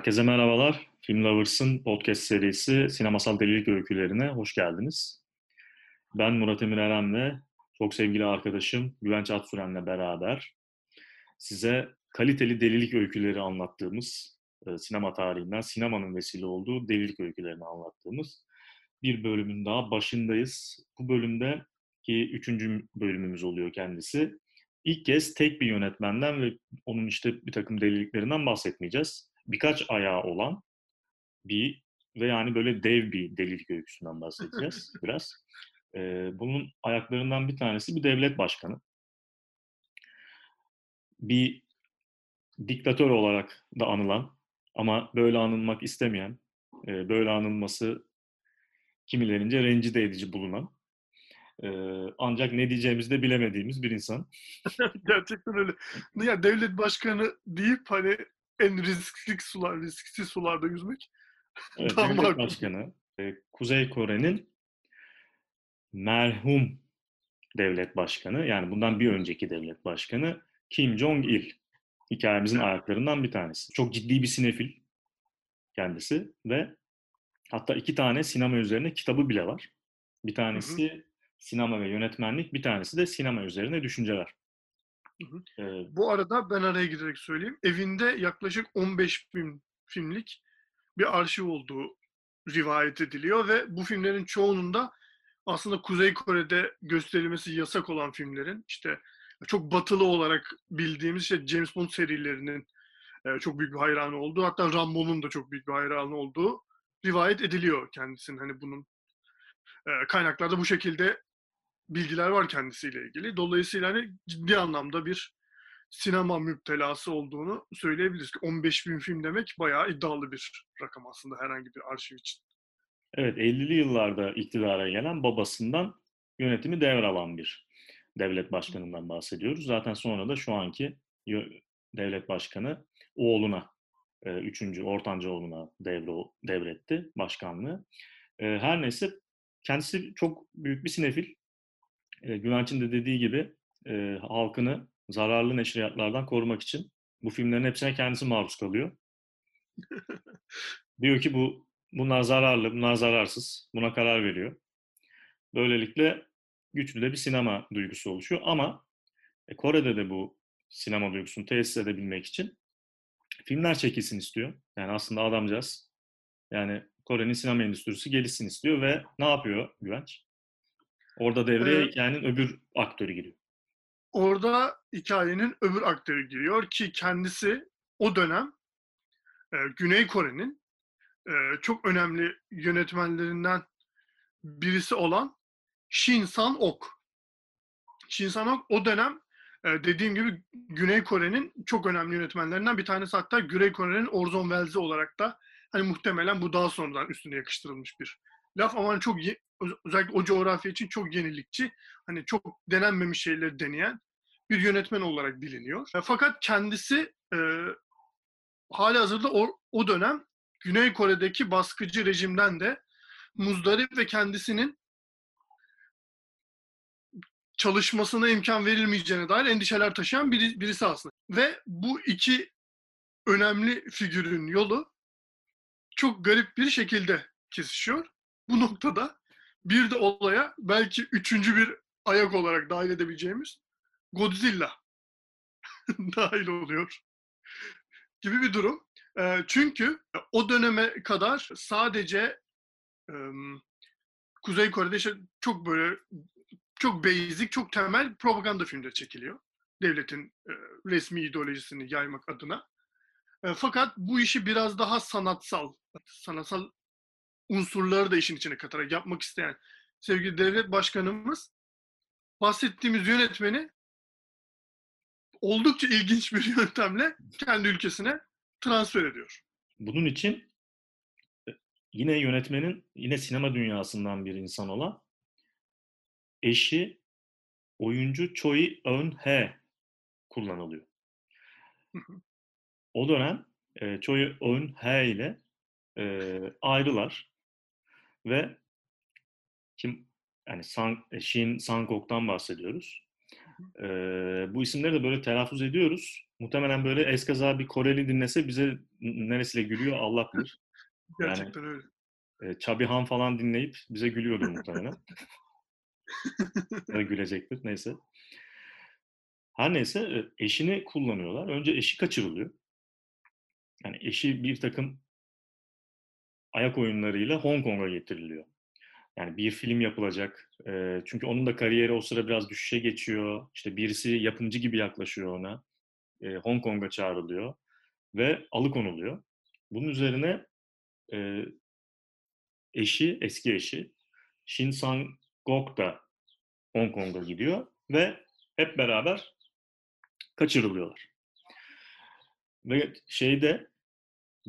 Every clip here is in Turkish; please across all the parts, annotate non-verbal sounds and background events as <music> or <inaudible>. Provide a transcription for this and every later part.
Herkese merhabalar. Film Lovers'ın podcast serisi Sinemasal Delilik Öykülerine hoş geldiniz. Ben Murat Emir Eren ve çok sevgili arkadaşım Güvenç Atsüren'le beraber size kaliteli delilik öyküleri anlattığımız, e, sinema tarihinden sinemanın vesile olduğu delilik öykülerini anlattığımız bir bölümün daha başındayız. Bu bölümde ki üçüncü bölümümüz oluyor kendisi. İlk kez tek bir yönetmenden ve onun işte bir takım deliliklerinden bahsetmeyeceğiz. Birkaç ayağı olan bir ve yani böyle dev bir delilik öyküsünden bahsedeceğiz biraz. Ee, bunun ayaklarından bir tanesi bir devlet başkanı. Bir diktatör olarak da anılan ama böyle anılmak istemeyen, e, böyle anılması kimilerince rencide edici bulunan ee, ancak ne diyeceğimizi de bilemediğimiz bir insan. <laughs> Gerçekten öyle. Ya devlet başkanı deyip hani en riskli sular, risksiz sularda yüzmek. <laughs> Evet, devlet başkanı. E, Kuzey Kore'nin merhum devlet başkanı, yani bundan bir önceki devlet başkanı Kim Jong-il. Hikayemizin ayaklarından bir tanesi. Çok ciddi bir sinefil kendisi ve hatta iki tane sinema üzerine kitabı bile var. Bir tanesi hı hı sinema ve yönetmenlik, bir tanesi de sinema üzerine düşünceler. Hı hı. Ee, Bu arada ben araya girerek söyleyeyim. Evinde yaklaşık 15 bin filmlik bir arşiv olduğu rivayet ediliyor ve bu filmlerin çoğunun da aslında Kuzey Kore'de gösterilmesi yasak olan filmlerin işte çok batılı olarak bildiğimiz işte James Bond serilerinin çok büyük bir hayranı olduğu hatta Rambo'nun da çok büyük bir hayranı olduğu rivayet ediliyor kendisinin hani bunun kaynaklarda bu şekilde bilgiler var kendisiyle ilgili. Dolayısıyla hani ciddi anlamda bir sinema müptelası olduğunu söyleyebiliriz. 15 bin film demek bayağı iddialı bir rakam aslında herhangi bir arşiv için. Evet, 50'li yıllarda iktidara gelen babasından yönetimi devralan bir devlet başkanından bahsediyoruz. Zaten sonra da şu anki devlet başkanı oğluna, e, üçüncü, ortanca oğluna devre, devretti başkanlığı. E, her neyse kendisi çok büyük bir sinefil e, Güvenç'in de dediği gibi e, halkını zararlı neşriyatlardan korumak için bu filmlerin hepsine kendisi maruz kalıyor. <laughs> Diyor ki bu bunlar zararlı, bunlar zararsız. Buna karar veriyor. Böylelikle güçlü de bir sinema duygusu oluşuyor ama e, Kore'de de bu sinema duygusunu tesis edebilmek için filmler çekilsin istiyor. Yani aslında adamcağız yani Kore'nin sinema endüstrisi gelişsin istiyor ve ne yapıyor Güvenç? Orada devreye ee, hikayenin öbür aktörü giriyor. Orada hikayenin öbür aktörü giriyor ki kendisi o dönem e, Güney Kore'nin e, çok önemli yönetmenlerinden birisi olan Shin San-ok. Shin San-ok o dönem e, dediğim gibi Güney Kore'nin çok önemli yönetmenlerinden bir tanesi hatta Güney Kore'nin Orson Welles'i olarak da hani muhtemelen bu daha sonradan üstüne yakıştırılmış bir laf ama hani çok özellikle o coğrafya için çok yenilikçi, hani çok denenmemiş şeyleri deneyen bir yönetmen olarak biliniyor. E, fakat kendisi e, hali hazırda o, o dönem Güney Kore'deki baskıcı rejimden de muzdarip ve kendisinin çalışmasına imkan verilmeyeceğine dair endişeler taşıyan biri, birisi aslında. Ve bu iki önemli figürün yolu çok garip bir şekilde kesişiyor. Bu noktada bir de olaya belki üçüncü bir ayak olarak dahil edebileceğimiz Godzilla <laughs> dahil oluyor <laughs> gibi bir durum. Çünkü o döneme kadar sadece Kuzey Kore'de işte çok böyle çok basic, çok temel propaganda filmleri çekiliyor. Devletin resmi ideolojisini yaymak adına. Fakat bu işi biraz daha sanatsal, sanatsal unsurları da işin içine katarak yapmak isteyen sevgili devlet başkanımız bahsettiğimiz yönetmeni oldukça ilginç bir <laughs> yöntemle kendi ülkesine transfer ediyor. Bunun için e, yine yönetmenin yine sinema dünyasından bir insan olan eşi oyuncu Choi Eun-hye kullanılıyor. o dönem e, Choi Eun-hye ile e, ayrılar ve kim yani San, Shin Sangok'tan bahsediyoruz. Ee, bu isimleri de böyle telaffuz ediyoruz. muhtemelen böyle eskaza bir Koreli dinlese bize neresiyle gülüyor Allah <laughs> bilir. Gerçekten yani, öyle. E, Chubby Han falan dinleyip bize gülüyordur muhtemelen. ya gülecektir neyse. Her neyse e, eşini kullanıyorlar. Önce eşi kaçırılıyor. Yani eşi bir takım ayak oyunlarıyla Hong Kong'a getiriliyor. Yani bir film yapılacak. E, çünkü onun da kariyeri o sıra biraz düşüşe geçiyor. İşte birisi yapımcı gibi yaklaşıyor ona. E, Hong Kong'a çağrılıyor ve alıkonuluyor. Bunun üzerine e, eşi, eski eşi Shin Sang-gok da Hong Kong'a gidiyor ve hep beraber kaçırılıyorlar. Ve şeyde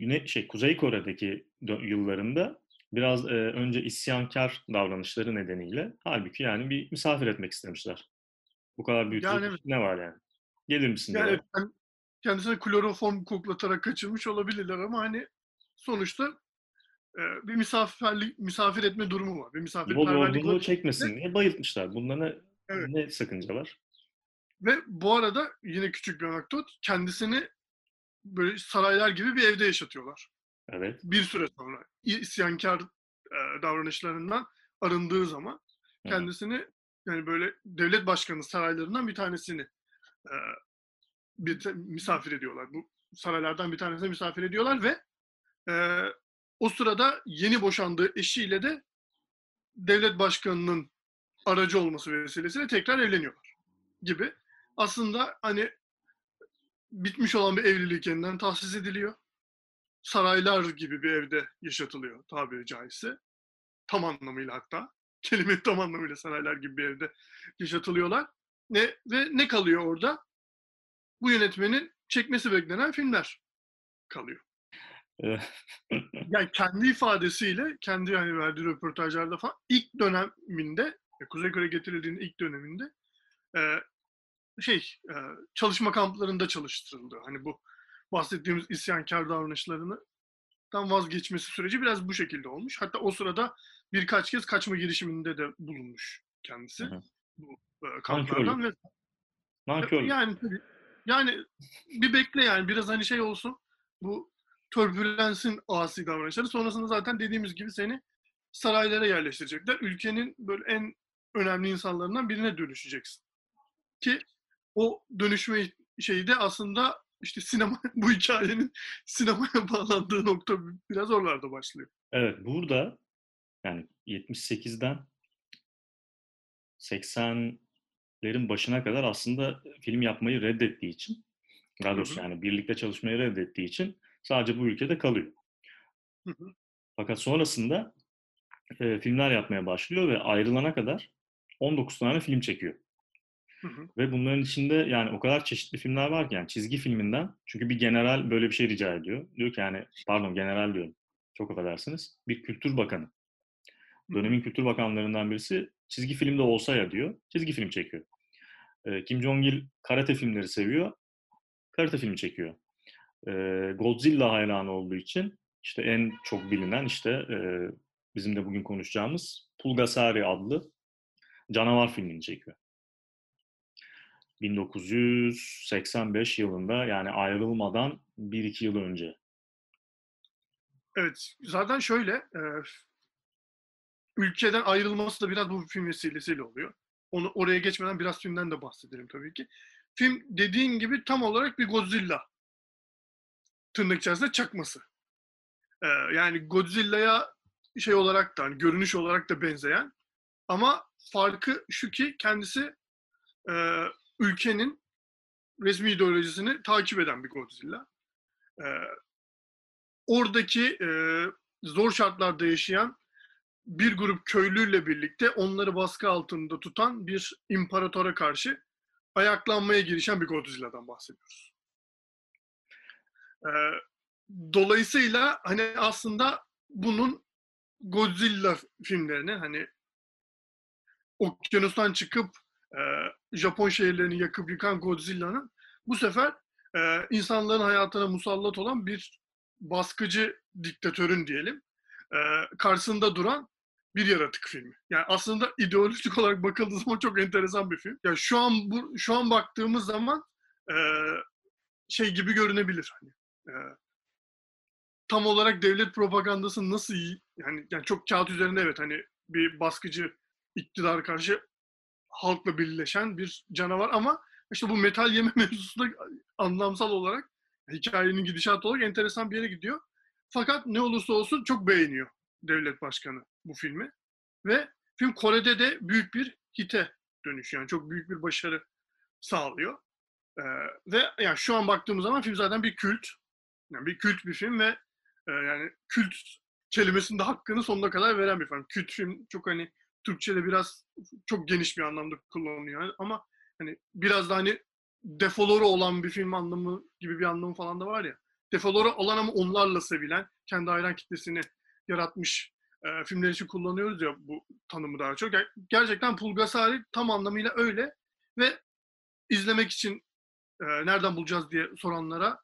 Güney şey Kuzey Kore'deki yıllarında biraz e, önce isyankar davranışları nedeniyle halbuki yani bir misafir etmek istemişler. Bu kadar büyük yani, ne var yani? Gelir misin? Yani ben kendisine kloroform koklatarak kaçırmış olabilirler ama hani sonuçta e, bir misafirlik misafir etme durumu var. Bir misafirperverlik var. çekmesin diye bayıltmışlar. Bunda ne, evet. ne sakınca var? Ve bu arada yine küçük bir anekdot. Kendisini böyle saraylar gibi bir evde yaşatıyorlar. Evet. Bir süre sonra isyankar e, davranışlarından arındığı zaman kendisini evet. yani böyle devlet başkanı saraylarından bir tanesini e, bir misafir ediyorlar. Bu saraylardan bir tanesine misafir ediyorlar ve e, o sırada yeni boşandığı eşiyle de devlet başkanının aracı olması vesilesiyle tekrar evleniyorlar gibi. Aslında hani bitmiş olan bir evlilik yeniden tahsis ediliyor. Saraylar gibi bir evde yaşatılıyor tabiri caizse. Tam anlamıyla hatta. <laughs> Kelime tam anlamıyla saraylar gibi bir evde yaşatılıyorlar. Ne, ve ne kalıyor orada? Bu yönetmenin çekmesi beklenen filmler kalıyor. <laughs> yani kendi ifadesiyle, kendi yani verdiği röportajlarda falan ilk döneminde, Kuzey Kore getirildiğinin ilk döneminde şey çalışma kamplarında çalıştırıldı. Hani bu bahsettiğimiz isyankar davranışlarını tam vazgeçmesi süreci biraz bu şekilde olmuş. Hatta o sırada birkaç kez kaçma girişiminde de bulunmuş kendisi. Hı hı. Bu kamplardan ve Nankörlük. Yani yani bir bekle yani biraz hani şey olsun. Bu törpülensin asi davranışları. Sonrasında zaten dediğimiz gibi seni saraylara yerleştirecekler. Ülkenin böyle en önemli insanlarından birine dönüşeceksin. Ki o dönüşme şeyi de aslında işte sinema <laughs> bu hikayenin sinemaya <laughs> bağlandığı nokta biraz oralarda başlıyor. Evet burada yani 78'den 80'lerin başına kadar aslında film yapmayı reddettiği için daha doğrusu yani birlikte çalışmayı reddettiği için sadece bu ülkede kalıyor. Hı hı. Fakat sonrasında e, filmler yapmaya başlıyor ve ayrılana kadar 19 tane film çekiyor. Hı hı. Ve bunların içinde yani o kadar çeşitli filmler var ki yani çizgi filminden çünkü bir general böyle bir şey rica ediyor. Diyor ki yani pardon general diyorum. Çok affedersiniz. Bir kültür bakanı. Dönemin kültür bakanlarından birisi çizgi filmde olsa ya diyor. Çizgi film çekiyor. E, Kim Jong-il karate filmleri seviyor. Karate filmi çekiyor. E, Godzilla hayranı olduğu için işte en çok bilinen işte e, bizim de bugün konuşacağımız Pulgasari adlı canavar filmini çekiyor. 1985 yılında yani ayrılmadan 1-2 yıl önce. Evet, zaten şöyle, e, ülkeden ayrılması da biraz bu film vesilesiyle oluyor. Onu oraya geçmeden biraz filmden de bahsedelim tabii ki. Film dediğin gibi tam olarak bir Godzilla tırnak içerisinde çakması. Ee, yani Godzilla'ya şey olarak da, hani görünüş olarak da benzeyen ama farkı şu ki kendisi e, ülkenin resmi ideolojisini takip eden bir Godzilla. Ee, oradaki e, zor şartlarda yaşayan bir grup köylüyle birlikte onları baskı altında tutan bir imparatora karşı ayaklanmaya girişen bir Godzilla'dan bahsediyoruz. Ee, dolayısıyla hani aslında bunun Godzilla filmlerini hani okyanustan çıkıp e, Japon şehirlerini yakıp yıkan Godzilla'nın bu sefer e, insanların hayatına musallat olan bir baskıcı diktatörün diyelim e, karşısında duran bir yaratık filmi. Yani aslında ideolojik olarak bakıldığı zaman çok enteresan bir film. Yani şu an bu şu an baktığımız zaman e, şey gibi görünebilir. Hani, e, tam olarak devlet propagandası nasıl? Yani, yani çok kağıt üzerinde evet hani bir baskıcı iktidar karşı halkla birleşen bir canavar ama işte bu metal yeme <laughs> mevzusu da anlamsal olarak hikayenin gidişatı olarak enteresan bir yere gidiyor. Fakat ne olursa olsun çok beğeniyor devlet başkanı bu filmi. Ve film Kore'de de büyük bir hite dönüşüyor. Yani çok büyük bir başarı sağlıyor. Ee, ve yani şu an baktığımız zaman film zaten bir kült. Yani bir kült bir film ve e, yani kült kelimesinin de hakkını sonuna kadar veren bir film. Kült film çok hani Türkçe'de biraz çok geniş bir anlamda kullanılıyor. ama hani biraz da hani defoları olan bir film anlamı gibi bir anlamı falan da var ya. Defoları olan ama onlarla sevilen, kendi hayran kitlesini yaratmış e, filmler için kullanıyoruz ya bu tanımı daha çok. Yani gerçekten Pulgasari tam anlamıyla öyle ve izlemek için e, nereden bulacağız diye soranlara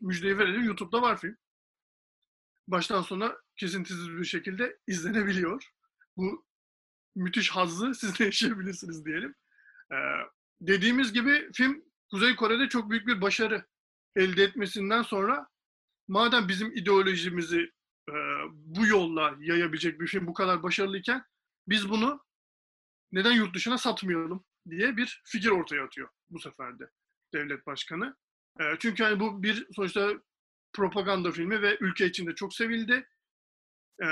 müjdeyi verelim. YouTube'da var film. Baştan sona kesintisiz bir şekilde izlenebiliyor. Bu müthiş hazzı <laughs> siz de yaşayabilirsiniz diyelim. Ee, dediğimiz gibi film Kuzey Kore'de çok büyük bir başarı elde etmesinden sonra madem bizim ideolojimizi e, bu yolla yayabilecek bir film bu kadar başarılıyken biz bunu neden yurt dışına satmayalım diye bir fikir ortaya atıyor bu sefer de devlet başkanı. E, çünkü hani bu bir sonuçta propaganda filmi ve ülke içinde çok sevildi. E,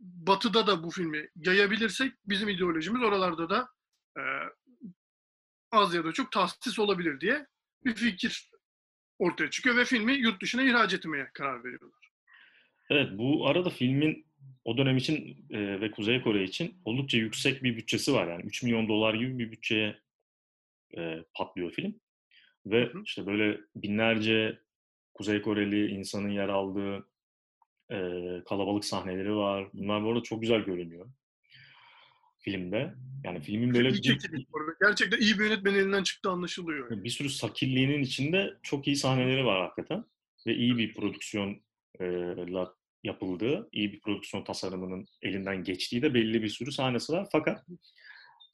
batı'da da bu filmi yayabilirsek bizim ideolojimiz oralarda da e, az ya da çok tahsis olabilir diye bir fikir ortaya çıkıyor ve filmi yurt dışına ihraç etmeye karar veriyorlar. Evet, bu arada filmin o dönem için e, ve Kuzey Kore için oldukça yüksek bir bütçesi var. Yani 3 milyon dolar gibi bir bütçeye e, patlıyor film. Ve hı işte böyle binlerce Kuzey Koreli insanın yer aldığı e, kalabalık sahneleri var. Bunlar bu arada çok güzel görünüyor filmde. Yani filmin böyle bir, gerçekten iyi bir yönetmen elinden çıktı anlaşılıyor. Bir sürü sakilliğinin içinde çok iyi sahneleri var hakikaten ve iyi bir prodüksiyonla yapıldığı, iyi bir prodüksiyon tasarımının elinden geçtiği de belli bir sürü sahnesi var. Fakat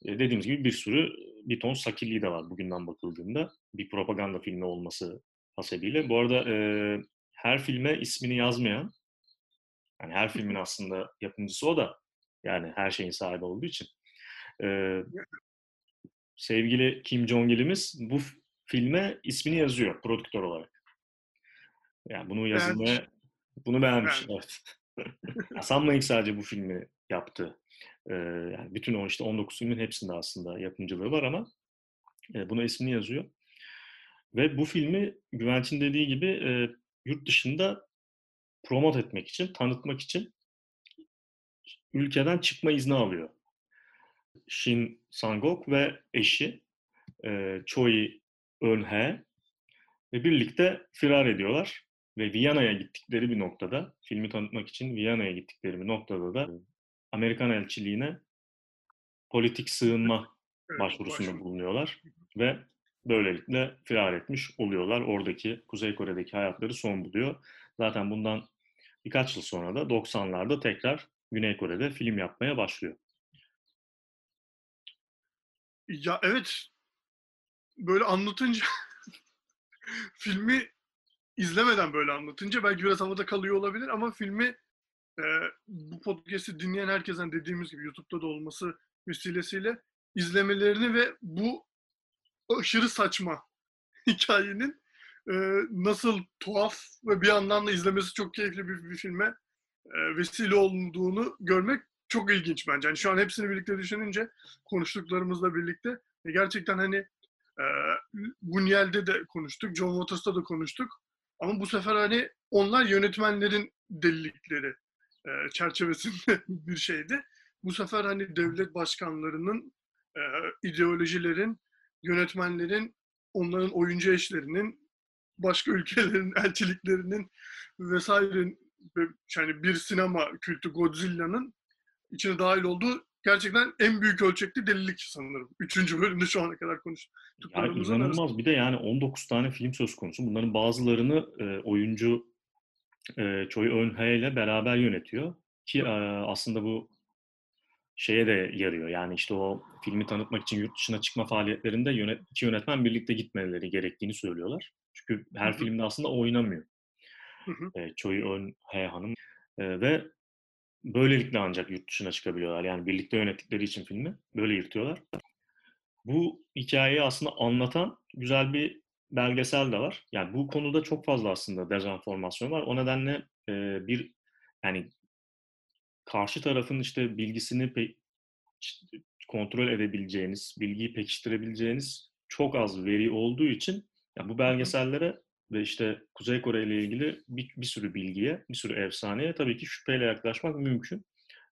dediğimiz gibi bir sürü bir ton sakilliği de var bugünden bakıldığında. Bir propaganda filmi olması hasebiyle. Bu arada e, her filme ismini yazmayan, yani her filmin aslında yapımcısı o da yani her şeyin sahibi olduğu için. Ee, sevgili Kim Jong-il'imiz bu filme ismini yazıyor prodüktör olarak. Yani bunu yazılmaya, beğenmiş. bunu beğenmiş. Evet. <laughs> Sanmayın sadece bu filmi yaptı. Ee, yani bütün o işte 19 filmin hepsinde aslında yapımcılığı var ama e, buna ismini yazıyor. Ve bu filmi Güvenç'in dediği gibi e, yurt dışında promote etmek için, tanıtmak için ülkeden çıkma izni alıyor. Shin Sangok ve eşi e, Choi Eun-hye ve birlikte firar ediyorlar ve Viyana'ya gittikleri bir noktada, filmi tanıtmak için Viyana'ya gittikleri bir noktada da Amerikan elçiliğine politik sığınma başvurusunda bulunuyorlar ve böylelikle firar etmiş oluyorlar. Oradaki Kuzey Kore'deki hayatları son buluyor. Zaten bundan birkaç yıl sonra da 90'larda tekrar Güney Kore'de film yapmaya başlıyor. Ya evet. Böyle anlatınca <laughs> filmi izlemeden böyle anlatınca belki biraz havada kalıyor olabilir ama filmi e, bu podcast'i dinleyen herkesten dediğimiz gibi YouTube'da da olması vesilesiyle izlemelerini ve bu aşırı saçma <laughs> hikayenin e, nasıl tuhaf ve bir yandan da izlemesi çok keyifli bir, bir filme e, vesile olduğunu görmek çok ilginç bence. Yani şu an hepsini birlikte düşününce konuştuklarımızla birlikte e, gerçekten hani e, Bunyel'de de konuştuk, John Waters'ta da konuştuk. Ama bu sefer hani onlar yönetmenlerin delilikleri e, çerçevesinde <laughs> bir şeydi. Bu sefer hani devlet başkanlarının, e, ideolojilerin, yönetmenlerin, onların oyuncu eşlerinin, başka ülkelerin <laughs> elçiliklerinin vesaire yani bir sinema kültü Godzilla'nın içine dahil olduğu gerçekten en büyük ölçekli delilik sanırım. Üçüncü bölümde şu ana kadar konuştuk. Yani inanılmaz. Arasında. Bir de yani 19 tane film söz konusu. Bunların bazılarını e, oyuncu e, Choi Eun-hye ile beraber yönetiyor. Ki e, aslında bu şeye de yarıyor. Yani işte o filmi tanıtmak için yurt dışına çıkma faaliyetlerinde yönet, iki yönetmen birlikte gitmeleri gerektiğini söylüyorlar. Çünkü her filmde aslında oynamıyor. E, Choi Eun-hye Hanım. E, ve böylelikle ancak yurt dışına çıkabiliyorlar. Yani birlikte yönettikleri için filmi böyle yırtıyorlar. Bu hikayeyi aslında anlatan güzel bir belgesel de var. Yani bu konuda çok fazla aslında dezenformasyon var. O nedenle e, bir yani karşı tarafın işte bilgisini pe- kontrol edebileceğiniz, bilgiyi pekiştirebileceğiniz çok az veri olduğu için ya bu belgesellere ve işte Kuzey Kore ile ilgili bir, bir sürü bilgiye, bir sürü efsaneye tabii ki şüpheyle yaklaşmak mümkün.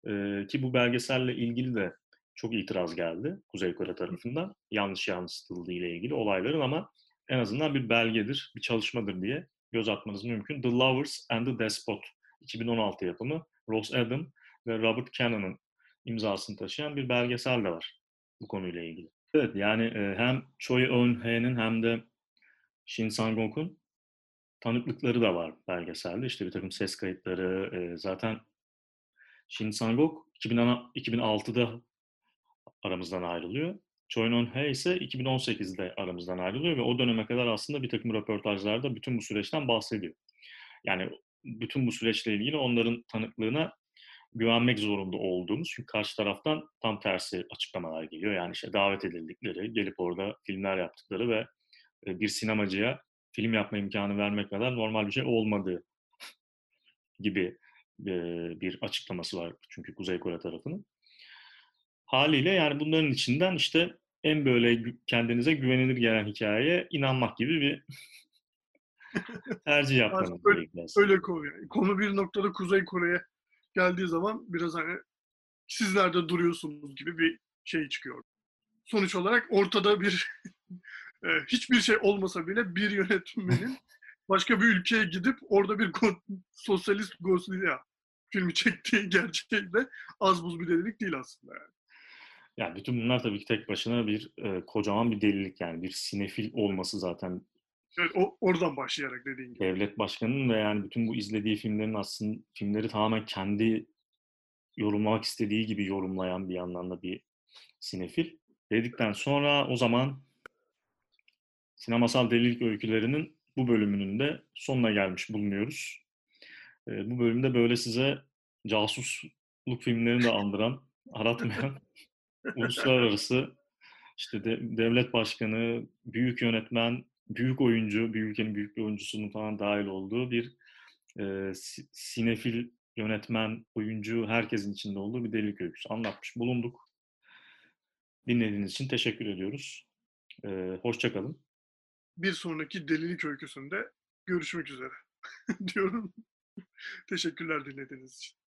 Ee, ki bu belgeselle ilgili de çok itiraz geldi Kuzey Kore tarafından. Yanlış yansıtıldığı ile ilgili olayların ama en azından bir belgedir, bir çalışmadır diye göz atmanız mümkün. The Lovers and the Despot 2016 yapımı Ross Adam ve Robert Cannon'ın imzasını taşıyan bir belgesel de var bu konuyla ilgili. Evet yani hem Choi Eun-hye'nin hem de Shin Sang-ok'un tanıklıkları da var belgeselde. İşte bir takım ses kayıtları e, zaten Shin Sang-ok 2006'da aramızdan ayrılıyor. Choi Eun-hye ise 2018'de aramızdan ayrılıyor ve o döneme kadar aslında bir takım röportajlarda bütün bu süreçten bahsediyor. Yani bütün bu süreçle ilgili onların tanıklığına güvenmek zorunda olduğumuz çünkü karşı taraftan tam tersi açıklamalar geliyor. Yani işte davet edildikleri, gelip orada filmler yaptıkları ve bir sinemacıya film yapma imkanı vermek kadar normal bir şey olmadığı gibi bir açıklaması var çünkü Kuzey Kore tarafının. Haliyle yani bunların içinden işte en böyle kendinize güvenilir gelen hikayeye inanmak gibi bir <laughs> tercih yapmanız öyle, öyle konu yani. Konu bir noktada Kuzey Kore'ye geldiği zaman biraz hani siz nerede duruyorsunuz gibi bir şey çıkıyor. Sonuç olarak ortada bir <laughs> hiçbir şey olmasa bile bir yönetmenin <laughs> başka bir ülkeye gidip orada bir go- sosyalist Goslia filmi çektiği <laughs> gerçekte az buz bir delilik değil aslında yani. Yani bütün bunlar tabii ki tek başına bir e, kocaman bir delilik yani bir sinefil olması zaten. Evet, o, oradan başlayarak dediğin gibi. Devlet başkanının ve yani bütün bu izlediği filmlerin aslında filmleri tamamen kendi yorumlamak istediği gibi yorumlayan bir yandan da bir sinefil. Dedikten sonra o zaman sinemasal delilik öykülerinin bu bölümünün de sonuna gelmiş bulunuyoruz. E, bu bölümde böyle size casusluk filmlerini de andıran, aratmayan <laughs> uluslararası işte de, devlet başkanı, büyük yönetmen, büyük oyuncu, bir ülkenin büyük bir oyuncusunun falan dahil olduğu bir e, sinefil yönetmen, oyuncu, herkesin içinde olduğu bir delilik öyküsü anlatmış bulunduk. Dinlediğiniz için teşekkür ediyoruz. E, Hoşçakalın. Bir sonraki delilik öyküsünde görüşmek üzere <laughs> diyorum. Teşekkürler dinlediğiniz için.